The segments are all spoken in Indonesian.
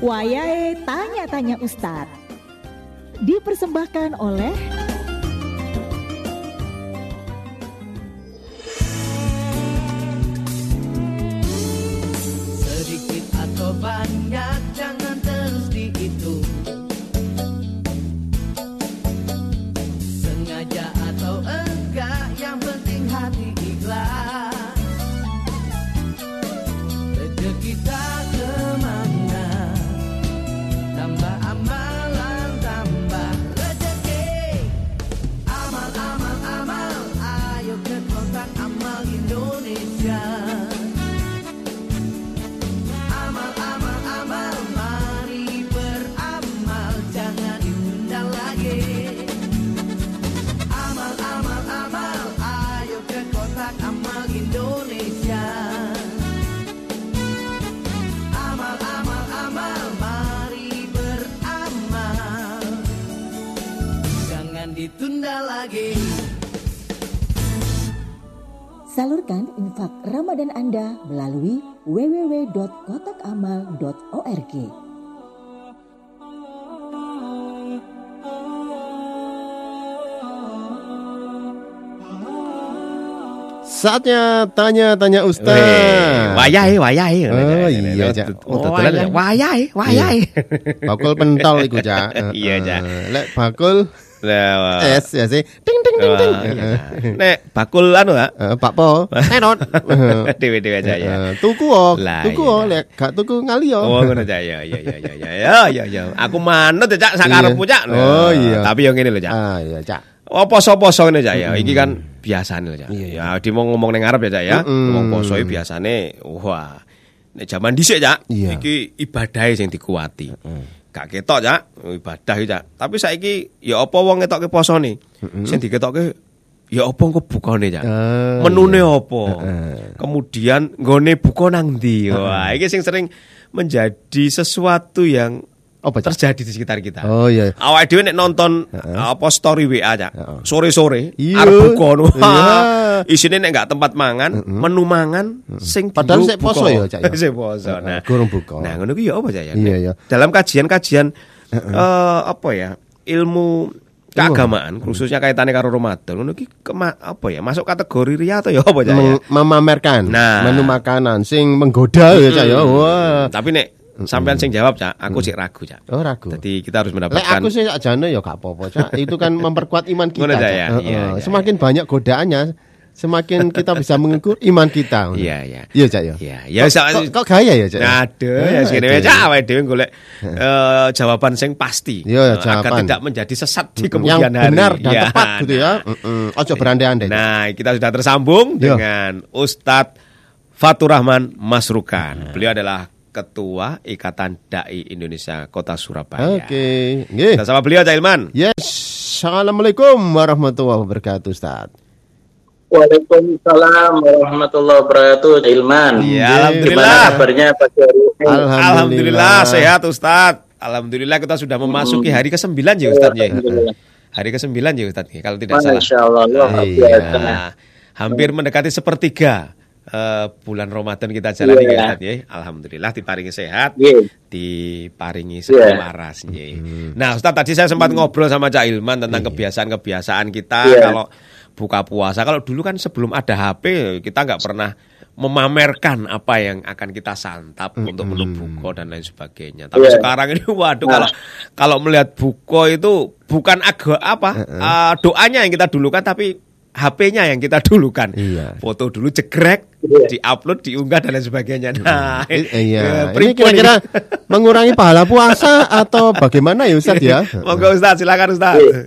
Wayahe Tanya-Tanya Ustadz. Dipersembahkan oleh ditunda lagi. Salurkan infak Ramadan Anda melalui www.kotakamal.org. Saatnya tanya-tanya Ustaz. Weh, Wayahe, wayahe. Oh, iya, Cak. Oh, Oh, ya? wayahe, wayahe. Bakul pentol iku, Cak. Iya, Cak. Eh, Lek bakul Lah, es ya sih. Ting ting ting ting. iya. Nek bakul anu. Eh, Pak Po. Enot. Dewe-dewe aja ya. Eh, Tuku oh. Lah, Tuku iya. oh, lek gak tuku ngali oh. Oh, ngono Cak. Ya, ya, ya, ya, ya, ya, ya, ya. Aku manut ya, Cak, sakarepmu, Cak. Oh, iya. Tapi yang ngene lho, Cak. Ah, iya, Cak. Oh, poso-poso ngene, Cak ya. Iki kan biasane lho, Cak. Iya, iya. Ya, di mau ngomong ning ngarep ya, Cak ya. Ngomong poso biasane wah. Nek jaman dhisik, Cak, Iya. iki ibadahe sing dikuati. Gak ketok, Cak. Ibadah Cak. Tapi saiki ya apa wong ngetokke posone? Sing diketokke ya apa engko bukane, Cak. Ah, Menune iya. apa? Kemudian nggone buka nang ndi? Wah, iki sing sering menjadi sesuatu yang Apa, Cak? terjadi di sekitar kita. Oh, iya. Awake dhewe nek nonton apa story WA Cak. Sore-sore Iya. arep buka no. Iya. Isine nek gak tempat mangan, menu mangan sing Padahal sik poso ya, Cak, ya? Sik poso. Nah, gurung buka. Nah, ngono ki ya apa Cak ya? Iya, iya. Dalam kajian-kajian eh, apa ya? Ilmu keagamaan khususnya kaitannya karo Ramadan ngono ki kema- apa ya masuk kategori ria atau ya apa Cak ya? Mem- memamerkan Nah. menu makanan sing menggoda ya, Cak ya. Wah. Tapi nek sampean sing jawab Cak, aku sih ragu Cak. Oh, ragu. Jadi kita harus Lek mendapatkan aku sih sakjane ya gak apa-apa, Cak. Itu kan memperkuat iman kita. Cak, Cak. ya? Heeh. Iya, iya, Semakin banyak godaannya, semakin kita bisa mengukur iman kita. Iya, iya. Iya, Cak ya. Iya, ya Kok, kok, gaya ya, Cak? ya? Aduh, ya segini aduh. aja awake dhewe golek eh, jawaban sing pasti. Iya, Eh, agar jawaban. tidak menjadi sesat di yang kemudian hari. benar dan Ya, tepat gitu ya. Mm-mm. Ojo berandai-andai. Nah, kita sudah tersambung Iya. dengan Ustadz Fatur Rahman Masrukan. Beliau adalah Ketua Ikatan Dai Indonesia Kota Surabaya. Oke. Nggih. Kita sama beliau Cak Ilman. Yes. Assalamualaikum warahmatullahi wabarakatuh, Ustaz. Waalaikumsalam warahmatullahi wabarakatuh, Ilman. Iya, Gimana alhamdulillah. kabarnya pagi hari ini? Alhamdulillah sehat Ustadz. Alhamdulillah kita sudah memasuki hari ke-9 ya Ustadz ya. Alhamdulillah. Hari ke-9 ya Ustadz ya, kalau tidak salah. Masya Allah, luar Iya. hampir mendekati sepertiga eh, bulan Ramadan kita jalani Iya. ya ya. Alhamdulillah diparingi sehat, Iya. diparingi Iya. segala waras ya. Nah, Ustadz tadi saya sempat ngobrol sama Cak Ilman tentang kebiasaan-kebiasaan kita Iya. kalau buka puasa. Kalau dulu kan sebelum ada HP kita nggak pernah memamerkan apa yang akan kita santap untuk menu buko dan lain sebagainya. Tapi Iya. sekarang ini waduh Nah. kalau kalau melihat buko itu bukan agak apa eh, doanya yang kita dulukan tapi HP-nya yang kita dulukan. Iya. Foto dulu jegrek, Iya. diupload, diunggah dan lain sebagainya. Nah, I- eh, Iya. Ini kira-kira mengurangi pahala puasa atau bagaimana ya, Ustaz ya? Monggo Ustaz, silakan Ustaz. Iya.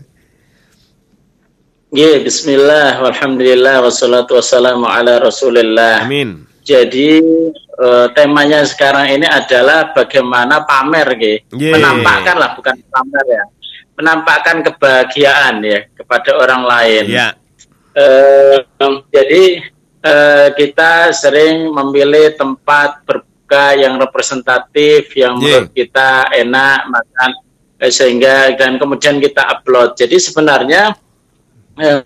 Iya, bismillah, walhamdulillah, wassalatu wassalamu ala rasulillah. Amin. Jadi eh, temanya sekarang ini adalah bagaimana pamer, gitu. Iya. menampakkan lah, bukan pamer ya, menampakkan kebahagiaan ya kepada orang lain. Ya. Eh, jadi eh, kita sering memilih tempat berbuka yang representatif, yang Iya. menurut kita enak makan, eh, sehingga dan kemudian kita upload. Jadi sebenarnya eh,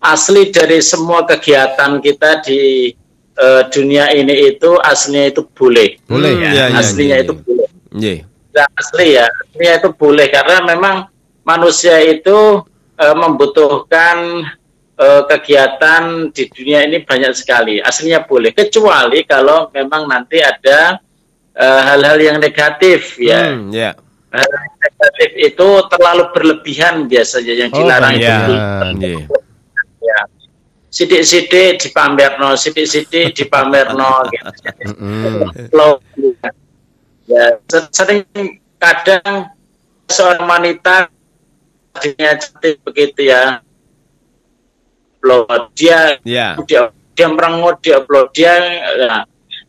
asli dari semua kegiatan kita di eh, dunia ini itu aslinya itu boleh. Boleh. Hmm, Iya, iya, aslinya iya, itu iya. boleh. Iya. tidak asli ya. Aslinya itu boleh karena memang manusia itu eh, membutuhkan eh, kegiatan di dunia ini banyak sekali. Aslinya boleh, kecuali kalau memang nanti ada eh, hal-hal yang negatif ya. Hmm, ya. Hal yang negatif itu terlalu berlebihan biasanya yang Oh, dilarang banyak. itu. Nggih. Ya. Sidik-sidik dipamerno, sidik-sidik dipamerno gitu. Flow. Ya, se- sering kadang seorang wanita tadinya cantik begitu ya. Upload. Dia Ya. dia dia merengut dia upload dia nah,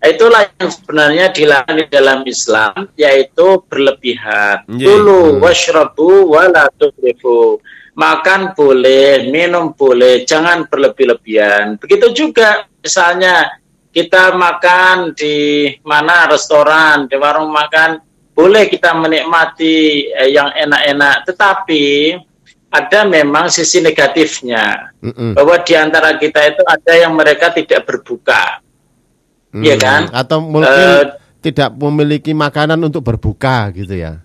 itulah yang sebenarnya dilarang di dalam Islam yaitu berlebihan Iya. dulu washrabu wala tusrifu makan boleh minum boleh jangan berlebih-lebihan begitu juga misalnya kita makan di mana restoran di warung makan boleh kita menikmati eh, yang enak-enak tetapi ada memang sisi negatifnya Mm-mm. bahwa di antara kita itu ada yang mereka tidak berbuka. Iya Mm. kan? Atau mungkin Eh, tidak memiliki makanan untuk berbuka gitu ya.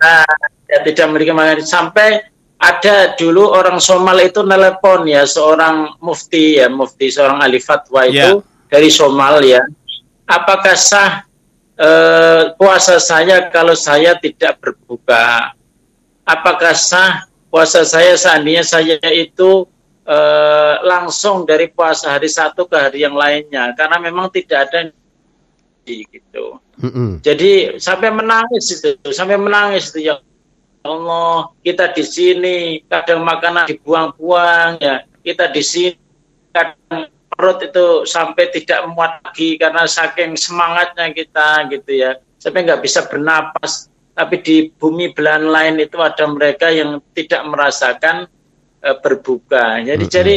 Nah, ya, tidak memiliki makanan sampai ada dulu orang Somal itu telepon ya seorang mufti ya mufti seorang ahli fatwa itu dari Somal ya. Apakah sah eh, puasa saya kalau saya tidak berbuka? Apakah sah puasa saya seandainya saya itu eh, langsung dari puasa hari satu ke hari yang lainnya karena memang tidak ada gitu. Mm-mm. Jadi sampai menangis itu, sampai menangis itu ya Allah, kita di sini kadang makanan dibuang-buang ya, kita di sini kadang perut itu sampai tidak muat lagi karena saking semangatnya kita gitu ya, sampai nggak bisa bernapas. Tapi di bumi belahan lain itu ada mereka yang tidak merasakan eh, berbuka. Jadi Mm-mm. jadi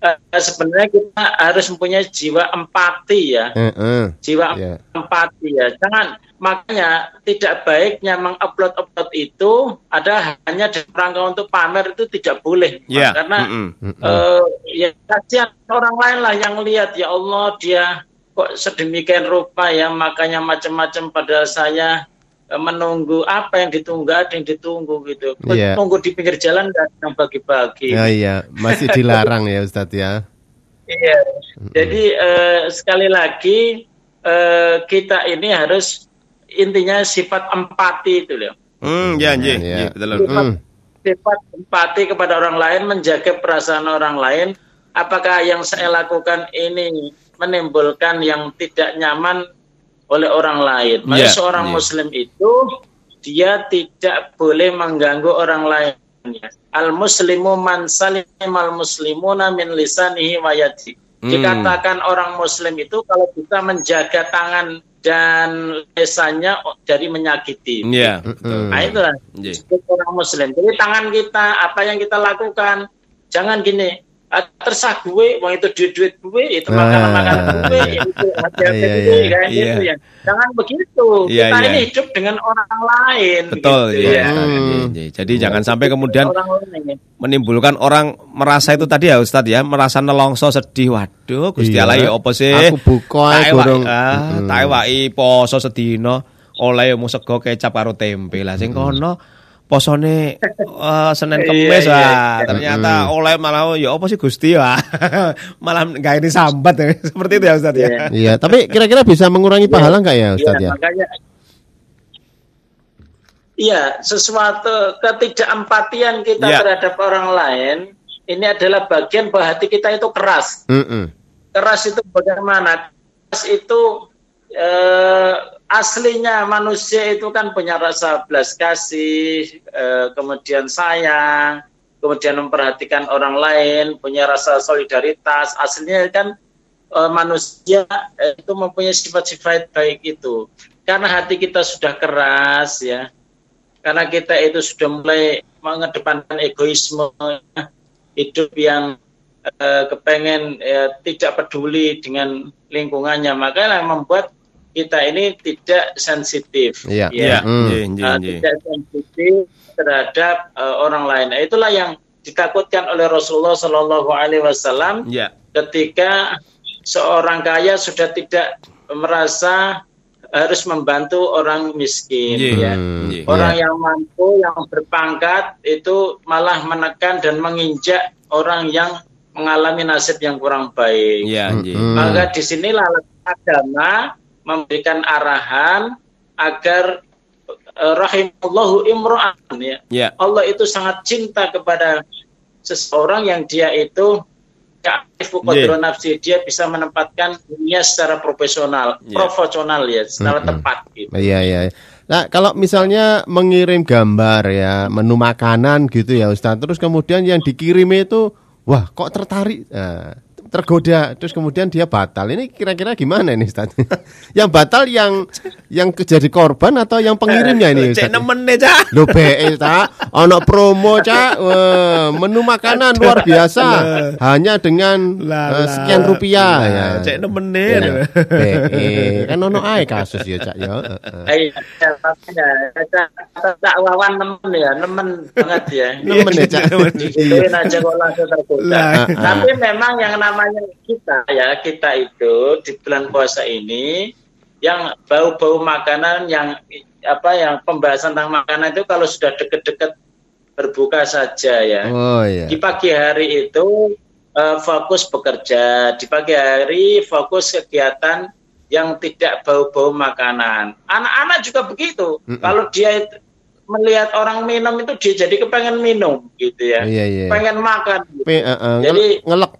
eh, sebenarnya kita harus mempunyai jiwa empati ya Eh-eh. jiwa Ya. empati ya. Jangan makanya tidak baiknya mengupload upload itu ada hanya dalam rangka untuk pamer itu tidak boleh Ya. karena Mm-mm. Mm-mm. eh, ya kasihan orang lain lah yang lihat ya Allah dia kok sedemikian rupa ya makanya macam-macam pada saya menunggu apa yang ditunggu ada yang ditunggu gitu Iya. tunggu di pinggir jalan dan yang bagi-bagi Ya iya, masih dilarang ya Ustadz ya. Iya. Jadi eh, sekali lagi eh, kita ini harus intinya sifat empati itu loh. Hmm, ya, nggih, Ya. nggih, betul. Mm. Sifat empati kepada orang lain, menjaga perasaan orang lain. Apakah yang saya lakukan ini menimbulkan yang tidak nyaman oleh orang lain? Maka Iya, seorang iya. Muslim itu dia tidak boleh mengganggu orang lain. Al muslimu man salimal muslimuna min lisanihi wa yadihi. Hmm. Dikatakan orang muslim itu kalau bisa menjaga tangan dan lesannya dari menyakiti. Iya, betul. Nah itulah Nggih. disebut orang muslim. Jadi tangan kita, apa yang kita lakukan, jangan gini, tersah gue, wong itu duit-duit gue, itu Ah, makanan-makanan gue, iya. itu hadiah Iya, gue, iya, kayak iya. gitu ya. Jangan begitu. Iya, kita iya. ini hidup dengan orang lain. Betul, gitu, ya. ya. Hmm. Jadi jangan sampai kemudian Orang lain. menimbulkan orang merasa itu tadi ya Ustadz ya, merasa nelongso sedih. Waduh, Gusti Iya. Allah ya apa sih? Aku buka gorong. Ah, Mm-mm. tak ewaki poso sedina oleh mu sego kecap karo tempe lah sing kono posone eh, Senin Iya, Kemis iya, wah iya. ternyata oleh malah ya apa sih Gusti wah malah nggak ini sambat ya seperti itu ya Ustadz ya Iya. Iya, tapi kira-kira bisa mengurangi pahala nggak ya Ustadz Iya, ya? makanya Iya, sesuatu ketidakempatian kita Iya. terhadap orang lain ini adalah bagian bahwa hati kita itu keras. Mm-mm. Keras itu bagaimana? Keras itu eh, aslinya manusia itu kan punya rasa belas kasih, eh, kemudian sayang, kemudian memperhatikan orang lain, punya rasa solidaritas. Aslinya kan eh, manusia eh, itu mempunyai sifat-sifat baik itu. Karena hati kita sudah keras ya, karena kita itu sudah mulai mengedepankan egoisme, hidup yang eh, kepengen eh, tidak peduli dengan lingkungannya, maka yang membuat kita ini tidak sensitif, Iya. Iya, Hmm. nggih, Eh, nggih. tidak sensitif terhadap eh, orang lain. Nah, itulah yang ditakutkan oleh Rasulullah Shallallahu Alaihi Wasallam Iya. ketika seorang kaya sudah tidak merasa harus membantu orang miskin Nggih, ya. nggih. Orang Iya. yang mampu, yang berpangkat itu malah menekan dan menginjak orang yang mengalami nasib yang kurang baik. Iya, nggih. Mm-mm. Maka di sinilah agama memberikan arahan agar eh, rahimallahu imro'an ya. Ya. Allah itu sangat cinta kepada seseorang yang dia itu qadra Nggih. nafsi dia bisa menempatkan dunia secara profesional, Iya. profesional ya, secara Mm-mm. tepat gitu. Iya iya. Nah kalau misalnya mengirim gambar ya menu makanan gitu ya Ustaz, terus kemudian yang dikirim itu wah kok tertarik, Nah, tergoda, terus kemudian dia batal. Ini kira-kira gimana ini Ustaz? yang batal yang yang jadi korban atau yang pengirimnya ini Cek Ustaz? nemen deh, Cak. Lo BE Cak, ono promo Cak, menu makanan luar biasa hanya dengan eh, sekian rupiah ya. Cek nemen deh. Ya, BE kan ono ae kasus ya Cak ya. Heeh. Iya, makanya tak tak wawan nemen ya, nemen banget ya. Nemen ya Cak. Aja kok langsung tergoda. Lah. Tapi memang yang namanya kita ya, kita itu di bulan puasa ini yang bau-bau makanan yang apa yang pembahasan tentang makanan itu kalau sudah deket-deket berbuka saja ya. Oh iya. Di pagi hari itu eh, fokus bekerja, di pagi hari fokus kegiatan yang tidak bau-bau makanan. Anak-anak juga begitu. Mm-mm. Kalau dia itu melihat orang minum itu dia jadi kepengen minum gitu ya. Iya iya. Pengen makan. gitu. Pe, eh, eh, Jadi- ngel- ngelek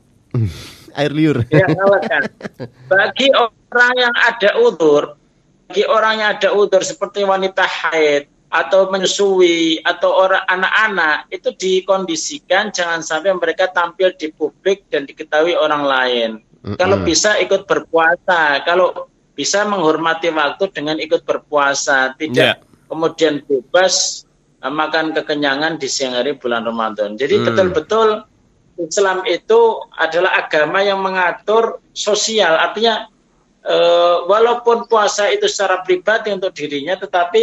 air liur. Ya, ngalakan. Bagi orang yang ada udur, bagi orang yang ada udur seperti wanita haid atau menyusui atau orang anak-anak itu dikondisikan jangan sampai mereka tampil di publik dan diketahui orang lain. Mm-mm. Kalau bisa ikut berpuasa, kalau bisa menghormati waktu dengan ikut berpuasa, tidak Ya. kemudian bebas eh, makan kekenyangan di siang hari bulan Ramadan. Jadi Hmm. betul-betul Islam itu adalah agama yang mengatur sosial, artinya eh, walaupun puasa itu secara pribadi untuk dirinya, tetapi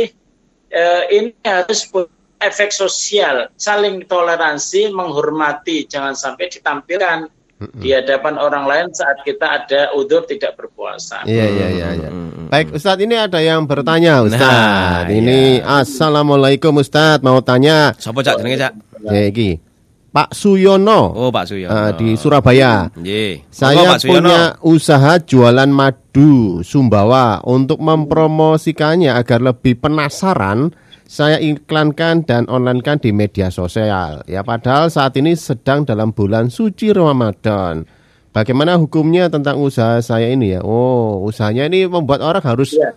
eh, ini harus punya efek sosial, saling toleransi, menghormati, jangan sampai ditampilkan di hadapan orang lain saat kita ada udur tidak berpuasa. Iya iya iya iya. Mm, mm, Baik Ustadz ini ada yang bertanya Ustadz. Nah, ini Assalamualaikum Ustadz mau tanya. Sopo Cak jenenge, Cak? Ya iki Pak Suyono Oh, Pak Suyono. eh, di Surabaya. Nggih. Monggo, Saya Pak Suyono. punya usaha jualan madu Sumbawa untuk mempromosikannya agar lebih penasaran. Saya iklankan dan onlinekan di media sosial. Ya padahal saat ini sedang dalam bulan suci Ramadan. Bagaimana hukumnya tentang usaha saya ini ya? Oh, usahanya ini membuat orang harus Ya.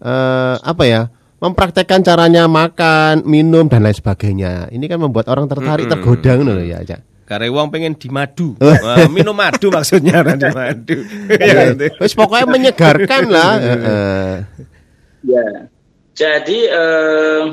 eh, apa ya? Mempraktekkan caranya makan, minum dan lain sebagainya. Ini kan membuat orang tertarik, tergoda ngono lho ya, Cak. Kare wong pengen di madu. Minum madu maksudnya di madu. Ya. Wes pokoknya menyegarkan lah. Heeh. Ya. Jadi eh,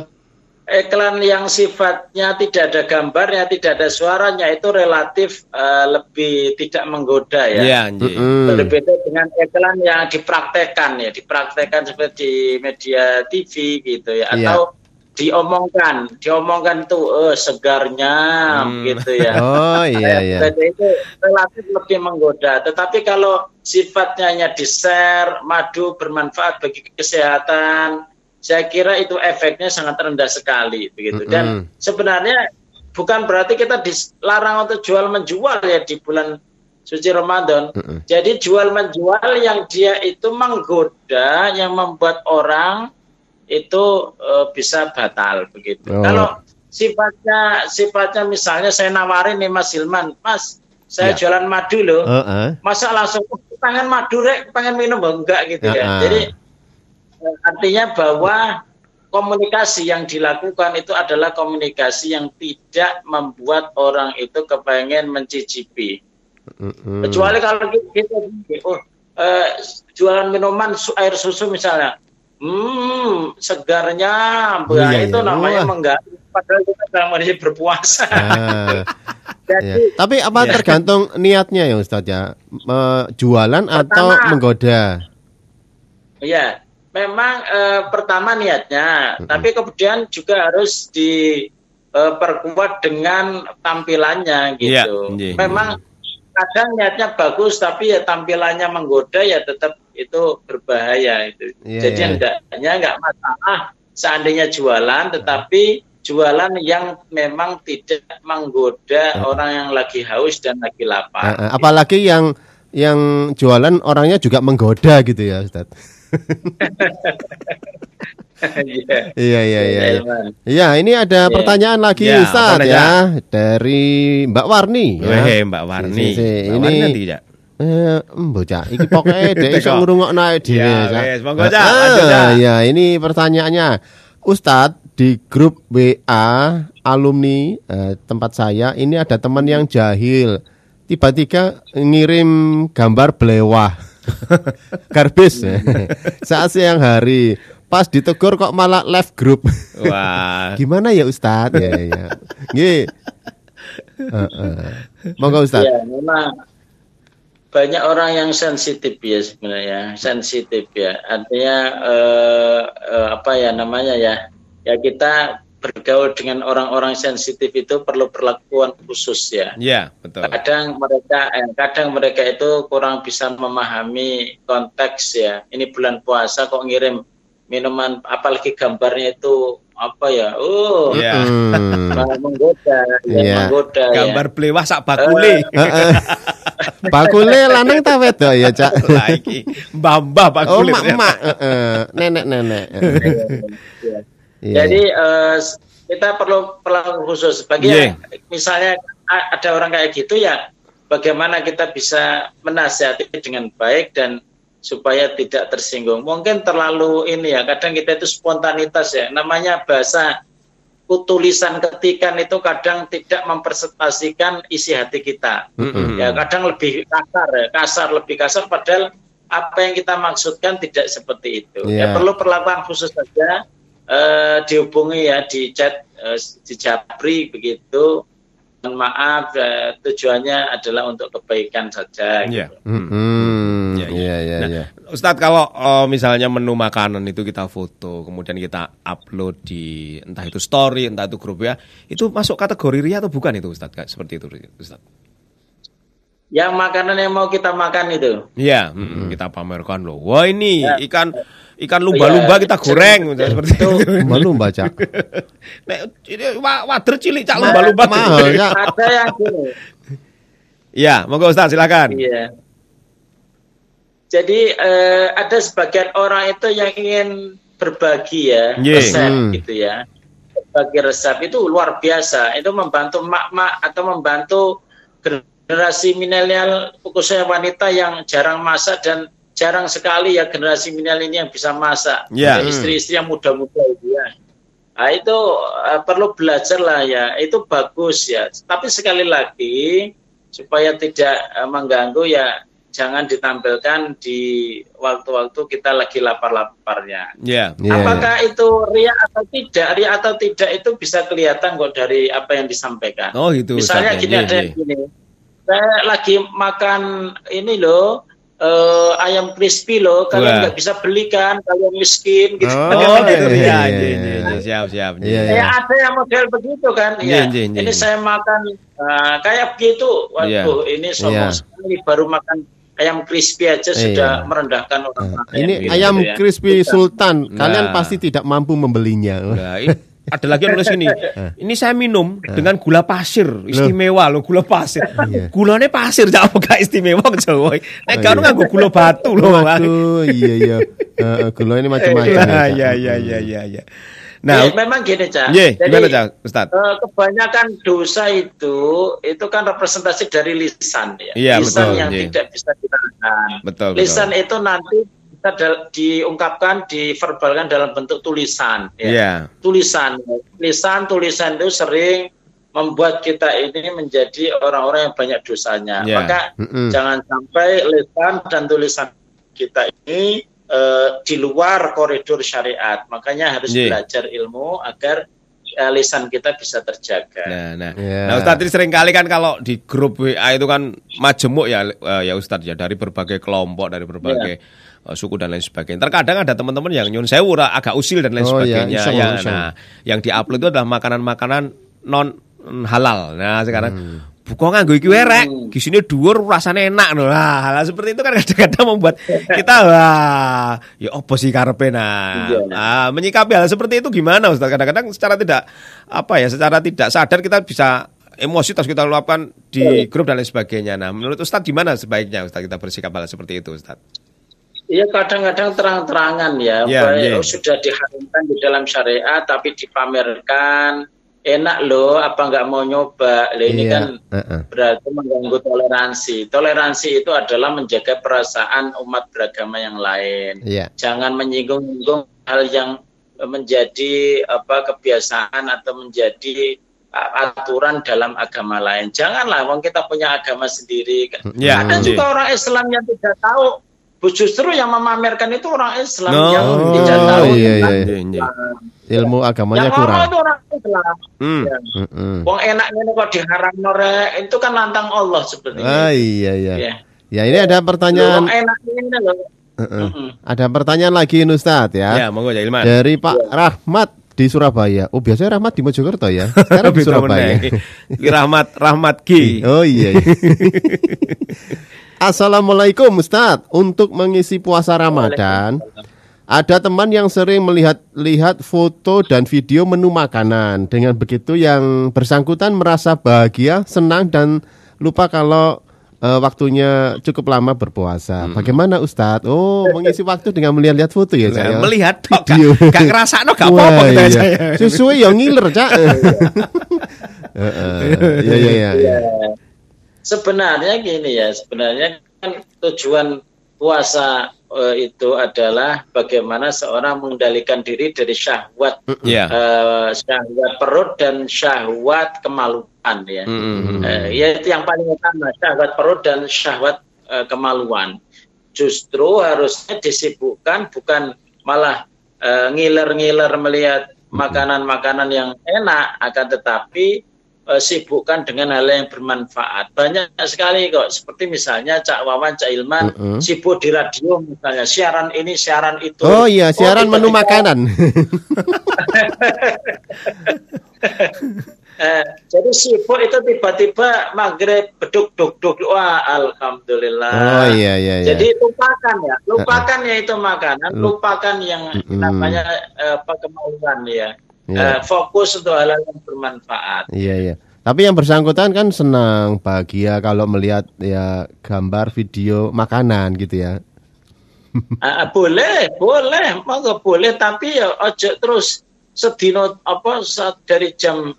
iklan yang sifatnya tidak ada gambarnya, tidak ada suaranya itu relatif eh, lebih tidak menggoda ya. Iya, nggih. Mm-mm. Berbeda dengan iklan yang dipraktekkan ya, dipraktekkan seperti di media TV gitu ya, Iya. atau diomongkan, diomongkan tuh eh, segarnya Hmm. gitu ya. Oh iya iya. Jadi itu relatif lebih menggoda. Tetapi kalau sifatnya hanya di share, madu bermanfaat bagi kesehatan, saya kira itu efeknya sangat rendah sekali begitu. Dan Mm-mm. sebenarnya bukan berarti kita dilarang untuk jual menjual ya di bulan suci Ramadan. Mm-mm. Jadi jual menjual yang dia itu menggoda, yang membuat orang itu eh, bisa batal begitu. Oh. Kalau sifatnya sifatnya misalnya saya nawarin nih Mas Hilman, Mas saya Ya. jualan madu loh, Heeh. masa langsung "Oh, pengen madu rek, pengen minum enggak gitu Ya, ya. Jadi artinya bahwa komunikasi yang dilakukan itu adalah komunikasi yang tidak membuat orang itu kepengen mencicipi. Mm-mm. Kecuali kalau kita oh, eh, jualan minuman su- air susu misalnya, hmm segarnya, bah, iya, itu iya. namanya mengganggu. Padahal kita dalam kondisi berpuasa. Ah, Jadi ya. Tapi apa Ya. tergantung niatnya ya Ustadz ya? Jualan atau Pertama. menggoda? Ya, memang eh, pertama niatnya, tapi kemudian juga harus diperkuat dengan tampilannya Iya, gitu. iya. Memang kadang niatnya bagus, tapi ya tampilannya menggoda ya tetap itu berbahaya itu. Iya, Jadi iya. hendaknya nggak masalah seandainya jualan, tetapi jualan yang memang tidak menggoda orang yang lagi haus dan lagi Eh, lapar. eh, apalagi yang yang jualan orangnya juga menggoda gitu ya Ustaz. Iya. Iya iya iya. iya. Iya, ini ada Iya. pertanyaan lagi Ya, Ustaz ya dari Mbak Warni ya. Mbak Warni. Si, si, si. Mbak Ini Warni nanti, Cak. Eh, embo Cak, iki pokoke dhek iso ngrungokno ae dhewe. Ya, Cak. wes, monggo, Cak, Ah, lanjut, Cak. Ya, ini pertanyaannya. Ustadz di grup WA alumni eh, tempat saya ini ada teman yang jahil. Tiba-tiba ngirim gambar belewah. Garbis saat siang hari. Pas ditegur kok malah left group. Wah. Gimana ya Ustadz? Ya, ya. Nggih. Heeh. Monggo Ustadz. Ya, memang banyak orang yang sensitif ya sebenarnya, sensitif ya. Artinya eh, eh, apa ya namanya ya? Ya kita bergaul dengan orang-orang sensitif itu perlu perlakuan khusus ya. Iya, betul. Kadang mereka, eh, kadang mereka itu kurang bisa memahami konteks ya. Ini bulan puasa kok ngirim minuman, apalagi gambarnya itu apa ya? Oh, Iya. Hmm. menggoda, ya, Iya. menggoda. ya. Gambar belewah sak bakule. Heeh. Bakule lanang ta wedok ya, Cak? Lah iki mbah-mbah Oh, bakule. mak-mak, heeh. nenek-nenek. Iya. Jadi eh, kita perlu perlakuan khusus bagi Iya. yang- misalnya ada orang kayak gitu ya bagaimana kita bisa menasihati dengan baik dan supaya tidak tersinggung. Mungkin terlalu ini ya kadang kita itu spontanitas ya namanya bahasa tulisan ketikan itu kadang tidak mempresentasikan isi hati kita. Mm-mm. Ya kadang lebih kasar ya, kasar lebih kasar padahal apa yang kita maksudkan tidak seperti itu. Iya. Ya perlu perlakuan khusus saja eh, dihubungi ya di chat eh, di Japri begitu. Mohon maaf eh, tujuannya adalah untuk kebaikan saja. Iya. gitu. Mm-mm. Iya, iya. Iya, iya, Nah, iya. Ustadz kalau eh, misalnya menu makanan itu kita foto, kemudian kita upload di entah itu story, entah itu grup ya, itu masuk kategori ria atau bukan itu Ustadz? Kayak Seperti itu Ustadz. Yang makanan yang mau kita makan itu. Iya, mm, kita pamerkan loh. Wah ini Ya. ikan ikan lumba-lumba Iya, kita goreng misalnya seperti itu. Malu baca. Nek wader cilik cak lumba-lumba. Mahal ya. Ada yang gini. Iya, monggo Ustadz silakan. Iya. Jadi eh, ada sebagian orang itu yang ingin berbagi ya Iya. resep Hmm. gitu ya. Berbagi resep itu luar biasa. Itu membantu mak-mak atau membantu generasi milenial khususnya wanita yang jarang masak dan jarang sekali ya generasi milenial ini yang bisa masak. Iya. Ya, Istri-istri yang muda-muda itu ya. Nah, itu eh, perlu belajar lah ya. Itu bagus ya. Tapi sekali lagi supaya tidak eh, mengganggu ya jangan ditampilkan di waktu-waktu kita lagi lapar-laparnya. Iya. Iya, Apakah itu ria atau tidak? Ria atau tidak itu bisa kelihatan kok dari apa yang disampaikan. Oh gitu. Misalnya Ustadz, gini ya. ada yang gini. Saya lagi makan ini loh eh, ayam crispy loh. Kalian nggak bisa belikan kalian miskin gitu. Oh, iya. Oh, gitu. iya, Iya, iya, iya, iya. iya, iya. siap, siap. Iya, Ya ada yang model begitu kan. Iya, Ya. iya, iya, Ini iya. saya makan eh, kayak begitu. Waduh, ini Iya. sombong sekali baru makan ayam crispy aja sudah Iya. merendahkan orang lain. Ini gitu ayam ya. crispy sultan. Kalian Nah. pasti tidak mampu membelinya. Nah, ini ada lagi yang nulis gini. Ini saya minum dengan gula pasir, istimewa loh gula pasir. Iya. Gulanya pasir apa gak istimewa ke Jawa. Nek Oh, kan iya. nganggo gula batu loh. Waduh, iya iya. Heeh, gula ini macam-macam. Ya, iya iya iya iya iya. Ya, Nah, memang gini, Cak. Jadi, gimana Cak, Ustaz? eh, kebanyakan dosa itu itu kan representasi dari lisan ya. Iya, lisan betul, yang iya. tidak bisa ditahan. Betul, Lisan betul. itu nanti diungkapkan, diverbalkan dalam bentuk tulisan. Ya. Iya. Tulisan, lisan, tulisan itu sering membuat kita ini menjadi orang-orang yang banyak dosanya. Iya. Maka Mm-mm. jangan sampai lisan dan tulisan kita ini eh, di luar koridor syariat. Makanya harus Iya. belajar ilmu agar eh, lisan kita bisa terjaga. Nah, nah. Iya. Nah, Ustadz ini sering kali kan kalau di grup WA itu kan majemuk ya eh, ya Ustadz ya dari berbagai kelompok, dari berbagai Iya. eh, suku dan lain sebagainya. Terkadang ada teman-teman yang nyun sewu agak usil dan lain Oh, iya, sebagainya. iseng, ya, nah, yang diupload itu adalah makanan-makanan non halal. Nah, sekarang Hmm. Buka nganggo iki werek, gisine dhuwur rasane enak lho. Lah, hal seperti itu kan kadang-kadang membuat kita wah, ya opo sih karepe nah. Iya. Nah, menyikapi hal seperti itu gimana Ustaz? Kadang-kadang secara tidak apa ya, secara tidak sadar kita bisa emosi terus kita luapkan di grup dan lain sebagainya. Nah, menurut Ustaz gimana sebaiknya Ustaz kita bersikap hal seperti itu Ustaz? Iya kadang-kadang terang-terangan ya, Iya, Bahwa iya. oh, sudah diharamkan di dalam syariat tapi dipamerkan enak loh, apa nggak mau nyoba? Lah ini Iya, kan heeh. berarti mengganggu toleransi. Toleransi itu adalah menjaga perasaan umat beragama yang lain. Iya. Jangan menyinggung-nyinggung hal yang menjadi apa kebiasaan atau menjadi aturan dalam agama lain. Janganlah, wong kita punya agama sendiri. Ya, Ada iya. juga orang Islam yang tidak tahu. Justru yang memamerkan itu orang Islam No. yang Oh, tidak tahu. iya, tentang iya. Iya, iya. Ilmu Yang agamanya ngomong kurang. itu orang Islam. Hmm. Ya. Wong enaknya kok diharam norek itu kan nantang Allah seperti Ah iya iya. Ya. Ya ini ada Wong pertanyaan. enaknya ini loh. Heeh. Mm-mm. Ada pertanyaan lagi Ustadz ya. Ya, monggo ya Ilman. Dari Pak Rahmat di Surabaya. Oh biasanya Rahmat di Mojokerto ya. Sekarang di Surabaya. Rahmat Rahmat Ki. Oh iya. iya. Assalamualaikum Ustadz. Untuk mengisi puasa Ramadan, ada teman yang sering melihat-lihat foto dan video menu makanan. Dengan begitu yang bersangkutan merasa bahagia, senang dan lupa kalau eh, waktunya cukup lama berpuasa. Bagaimana Ustadz? Oh, mengisi waktu dengan melihat-lihat foto ya saya. melihat tok gak, Video. gak ngerasa no gak apa-apa iya. saya. Sesuai yang ngiler, Cak. Heeh. Iya iya iya. iya. Sebenarnya gini ya, sebenarnya kan tujuan puasa eh, itu adalah bagaimana seorang mengendalikan diri dari syahwat Iya. eh, syahwat perut dan syahwat kemaluan ya. Mm-mm. Eh, ya itu yang paling utama syahwat perut dan syahwat eh, kemaluan. Justru harusnya disibukkan bukan malah eh, ngiler-ngiler melihat makanan-makanan yang enak, akan tetapi eh, sibukkan dengan hal yang bermanfaat. Banyak sekali kok, seperti misalnya Cak Wawan, Cak Ilman, Mm-mm. sibuk di radio misalnya, siaran ini, siaran itu. Oh iya, siaran menu tiba-tiba- makanan. Eh, jadi sibuk itu tiba-tiba maghrib beduk duk duk wah alhamdulillah. Oh iya iya iya. Jadi lupakan ya, lupakan ya itu makanan, Lup- lupakan yang Mm-mm. namanya eh, apa kemauan ya. Iya. Eh, fokus untuk hal-hal yang bermanfaat. Iya iya. Tapi yang bersangkutan kan senang, bahagia kalau melihat ya gambar video makanan gitu ya. Ah, ah, boleh, boleh, monggo boleh, tapi ya ojo terus sedino apa saat dari jam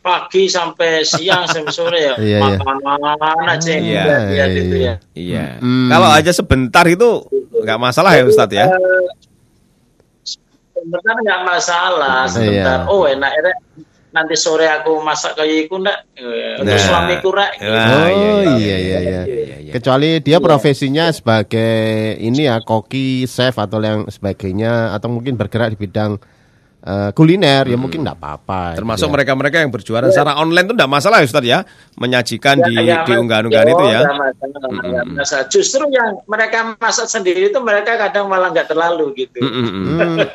pagi sampai siang sampai sore ya Iya, iya. makanan aja yang Iya, dilihat iya, itu iya. ya. Iya. Mm. Kalau aja sebentar itu nggak masalah ya Ustadz ya. Eh, sebentar nggak masalah sebentar Iya. oh enak enak nanti sore aku masak kayak iku ndak Eh, untuk Nah. suamiku rak Nah, oh iya, iya iya iya. iya, iya. Kecuali dia profesinya sebagai ini ya koki, chef atau yang sebagainya atau mungkin bergerak di bidang eh, kuliner ya mungkin enggak apa-apa. Termasuk gitu ya. mereka-mereka yang berjualan secara online itu enggak masalah ya Ustadz ya. Menyajikan di, Ya, di ya, unggahan-unggahan ya, itu ya. nggak masalah, nggak masalah. Justru yang mereka masak sendiri itu mereka kadang malah nggak terlalu gitu. Mm, mm, mm. Hmm,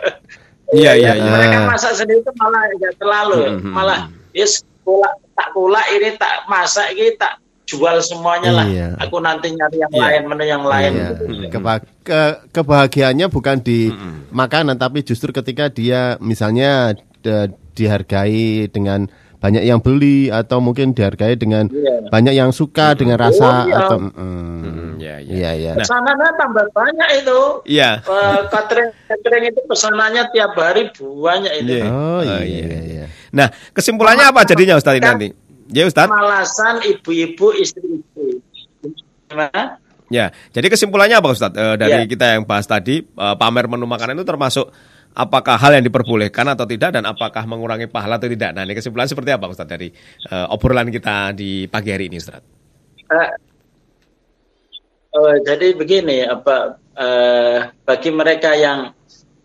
Iya, iya, iya. Mereka masak sendiri itu malah nggak terlalu, Mm-mm. malah yes kulak tak kulak ini tak masak ini tak jual semuanya lah. Iya. Aku nanti nyari yang Iya. lain, menu yang lain. Iya. gitu. Keba- ke- kebahagiaannya bukan di makanan tapi justru ketika dia misalnya de- dihargai dengan banyak yang beli atau mungkin dihargai dengan Iya. banyak yang suka dengan rasa Oh, iya. atau mm, Mm, Iya, iya. iya iya. Nah. Pesanannya tambah banyak itu. Iya. Eh, catering catering itu pesanannya tiap hari banyak itu. Iya. Oh Oh, iya iya. iya iya. Nah, kesimpulannya apa jadinya Ustadz ini nanti? Ya Ustadz. Malasan ibu-ibu istri-istri. Gimana? Ya, jadi kesimpulannya apa Ustadz? Eh, dari Ya. kita yang bahas tadi, eh, pamer menu makanan itu termasuk apakah hal yang diperbolehkan atau tidak dan apakah mengurangi pahala atau tidak? Nah, ini kesimpulan seperti apa Ustadz dari eh, obrolan kita di pagi hari ini Ustadz? Eh, eh, jadi begini, apa eh, bagi mereka yang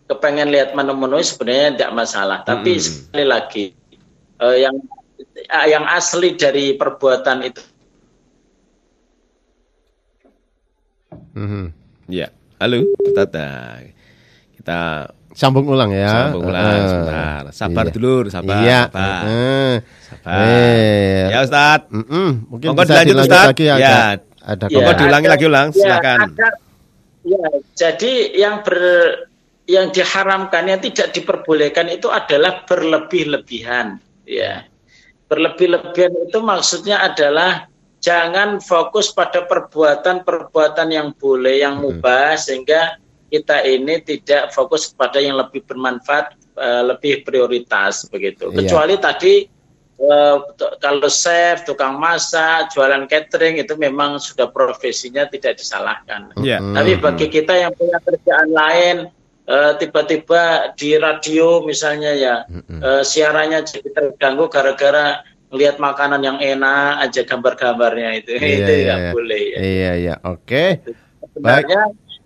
kepengen lihat menu-menu sebenarnya tidak masalah. Tapi Mm-mm. sekali lagi eh, yang yang asli dari perbuatan itu Mhm. Ya, halo Ustadz. Nah, kita Sambung ulang ya. sambung ulang Eh, sebentar. Sabar iya. dulu, sabar. Iya. sabar. eh. Sabar. Eh, Ya Ustadz. mm-mm, mungkin Monggo bisa dilanjut, dilanjut Ustaz. lagi Ya. agak ada Monggo komen. diulangi lagi ulang, ya, silakan. ada- ya, jadi yang ber yang diharamkan yang tidak diperbolehkan itu adalah berlebih-lebihan, ya. Berlebih-lebihan itu maksudnya adalah jangan fokus pada perbuatan-perbuatan yang boleh, yang mubah sehingga kita ini tidak fokus pada yang lebih bermanfaat, eh, lebih prioritas begitu. Iya. Kecuali tadi eh, kalau chef, tukang masak, jualan catering itu memang sudah profesinya tidak disalahkan. Hmm. Tapi bagi kita yang punya kerjaan lain, eh, tiba-tiba di radio misalnya ya, eh, siarannya jadi terganggu gara-gara melihat makanan yang enak aja gambar-gambarnya itu, Iya, itu iya, tidak iya. boleh. Ya. Iya, iya. Oke. Sebenarnya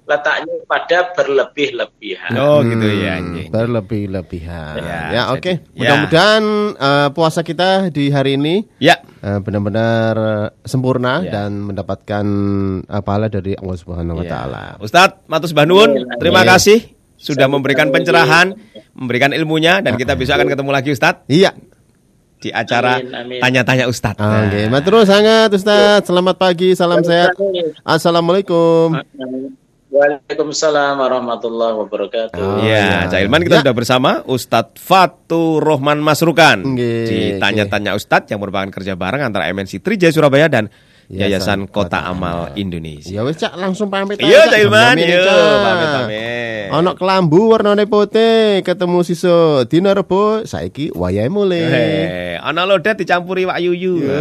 letaknya pada berlebih-lebihan. Oh gitu ya. Hmm, anjing. berlebih-lebihan. Ya, Ya, oke. ya. Mudah-mudahan eh, puasa kita di hari ini Ya. benar-benar sempurna Ya. dan mendapatkan eh, pahala dari Allah Subhanahu wa Ya. taala. Ustadz Matus Banun, terima Amin. kasih sudah memberikan pencerahan, memberikan ilmunya dan kita bisa akan ketemu lagi Ustadz Iya. di acara tanya-tanya Ustadz. Oke, matur sangat Ustaz. Selamat pagi, salam sehat. Assalamualaikum. Waalaikumsalam warahmatullahi wabarakatuh. Oh, Iya, iya. Cak Ilman kita Ya. sudah bersama Ustadz Fatur Rohman Masrukan Nggih, di Tanya-Tanya Ustadz yang merupakan kerja bareng antara MNC Trijaya Surabaya dan Yayasan Yayasan Kota Kota Amal Indonesia. Ya wis Cak, langsung pamit. Iya, Cak Ilman. Yo, Cak. pamit pamit. Ono kelambu warnane putih, ketemu siso dina rebo, saiki wayahe mulai. Eh, ana lodet dicampuri Wak Yuyu. Iya,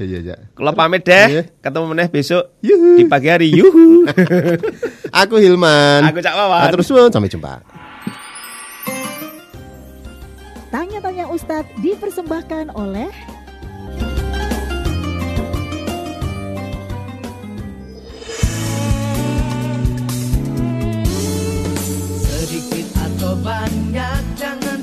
iya, iya. Kalau pamit Iya. deh, ketemu meneh besok Yuhu. di pagi hari. Yuhu. Aku Hilman. Aku Cak Wawan. Suwun, sampai jumpa. Tanya-tanya Ustadz dipersembahkan oleh 不一样。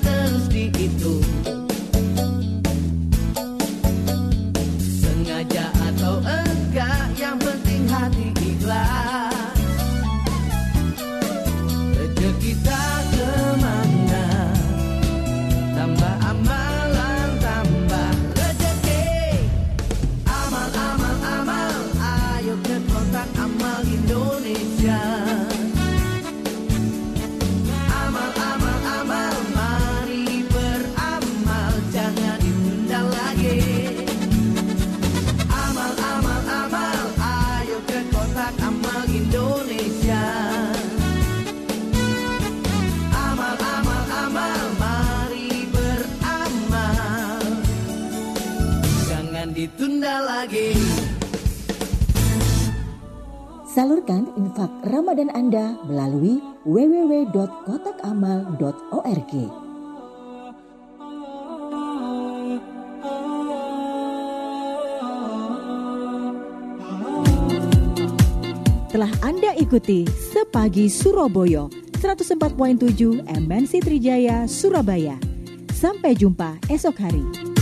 Salurkan infak Ramadan Anda melalui www.kotakamal.org. Telah Anda ikuti Sepagi Surabaya 104.7 MNC Trijaya Surabaya. Sampai jumpa esok hari.